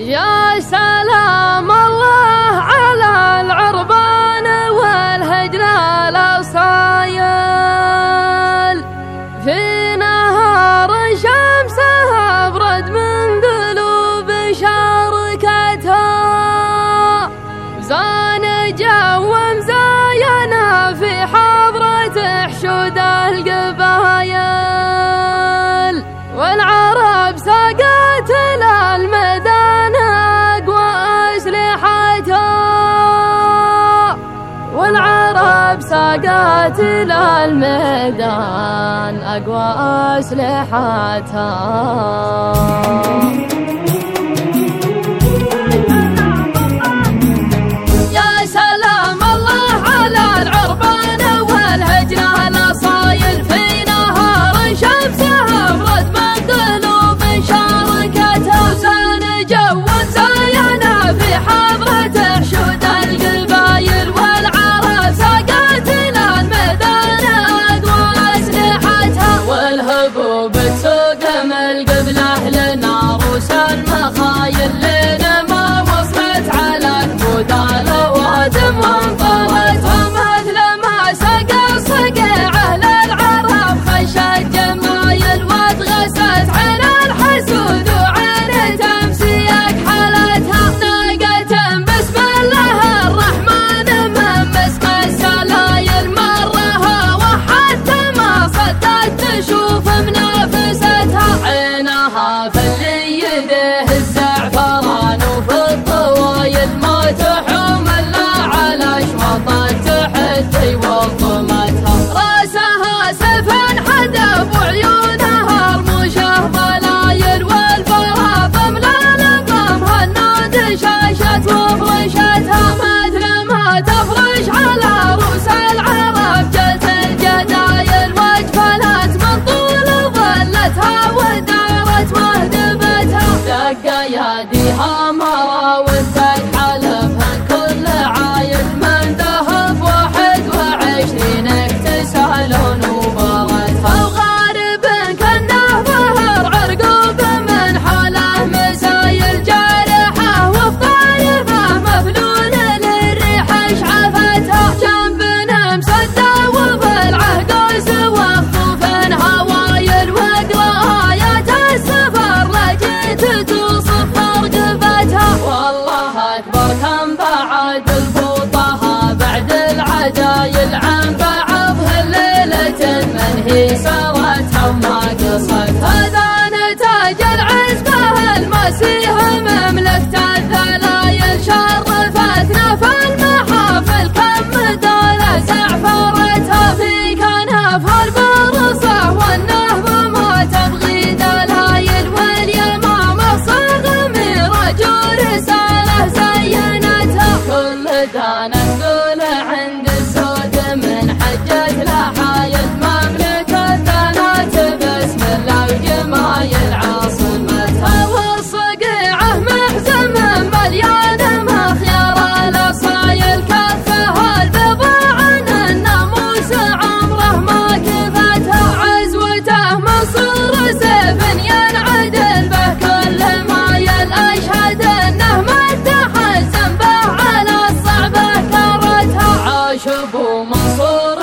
يا سلام الله على العربان والهجر الأصايل في نهار شمسها برد من قلوب شاركتها زان جو مزاينا في حضرة حشود ساقت للميدان أقوى أسلحتها. القبل أهلنا عروس المخايل لنا ما وصلت على المدارة Mama was. عن بعد الفوطها بعد العجايل عن بعض هالليلة من هي صارت حمار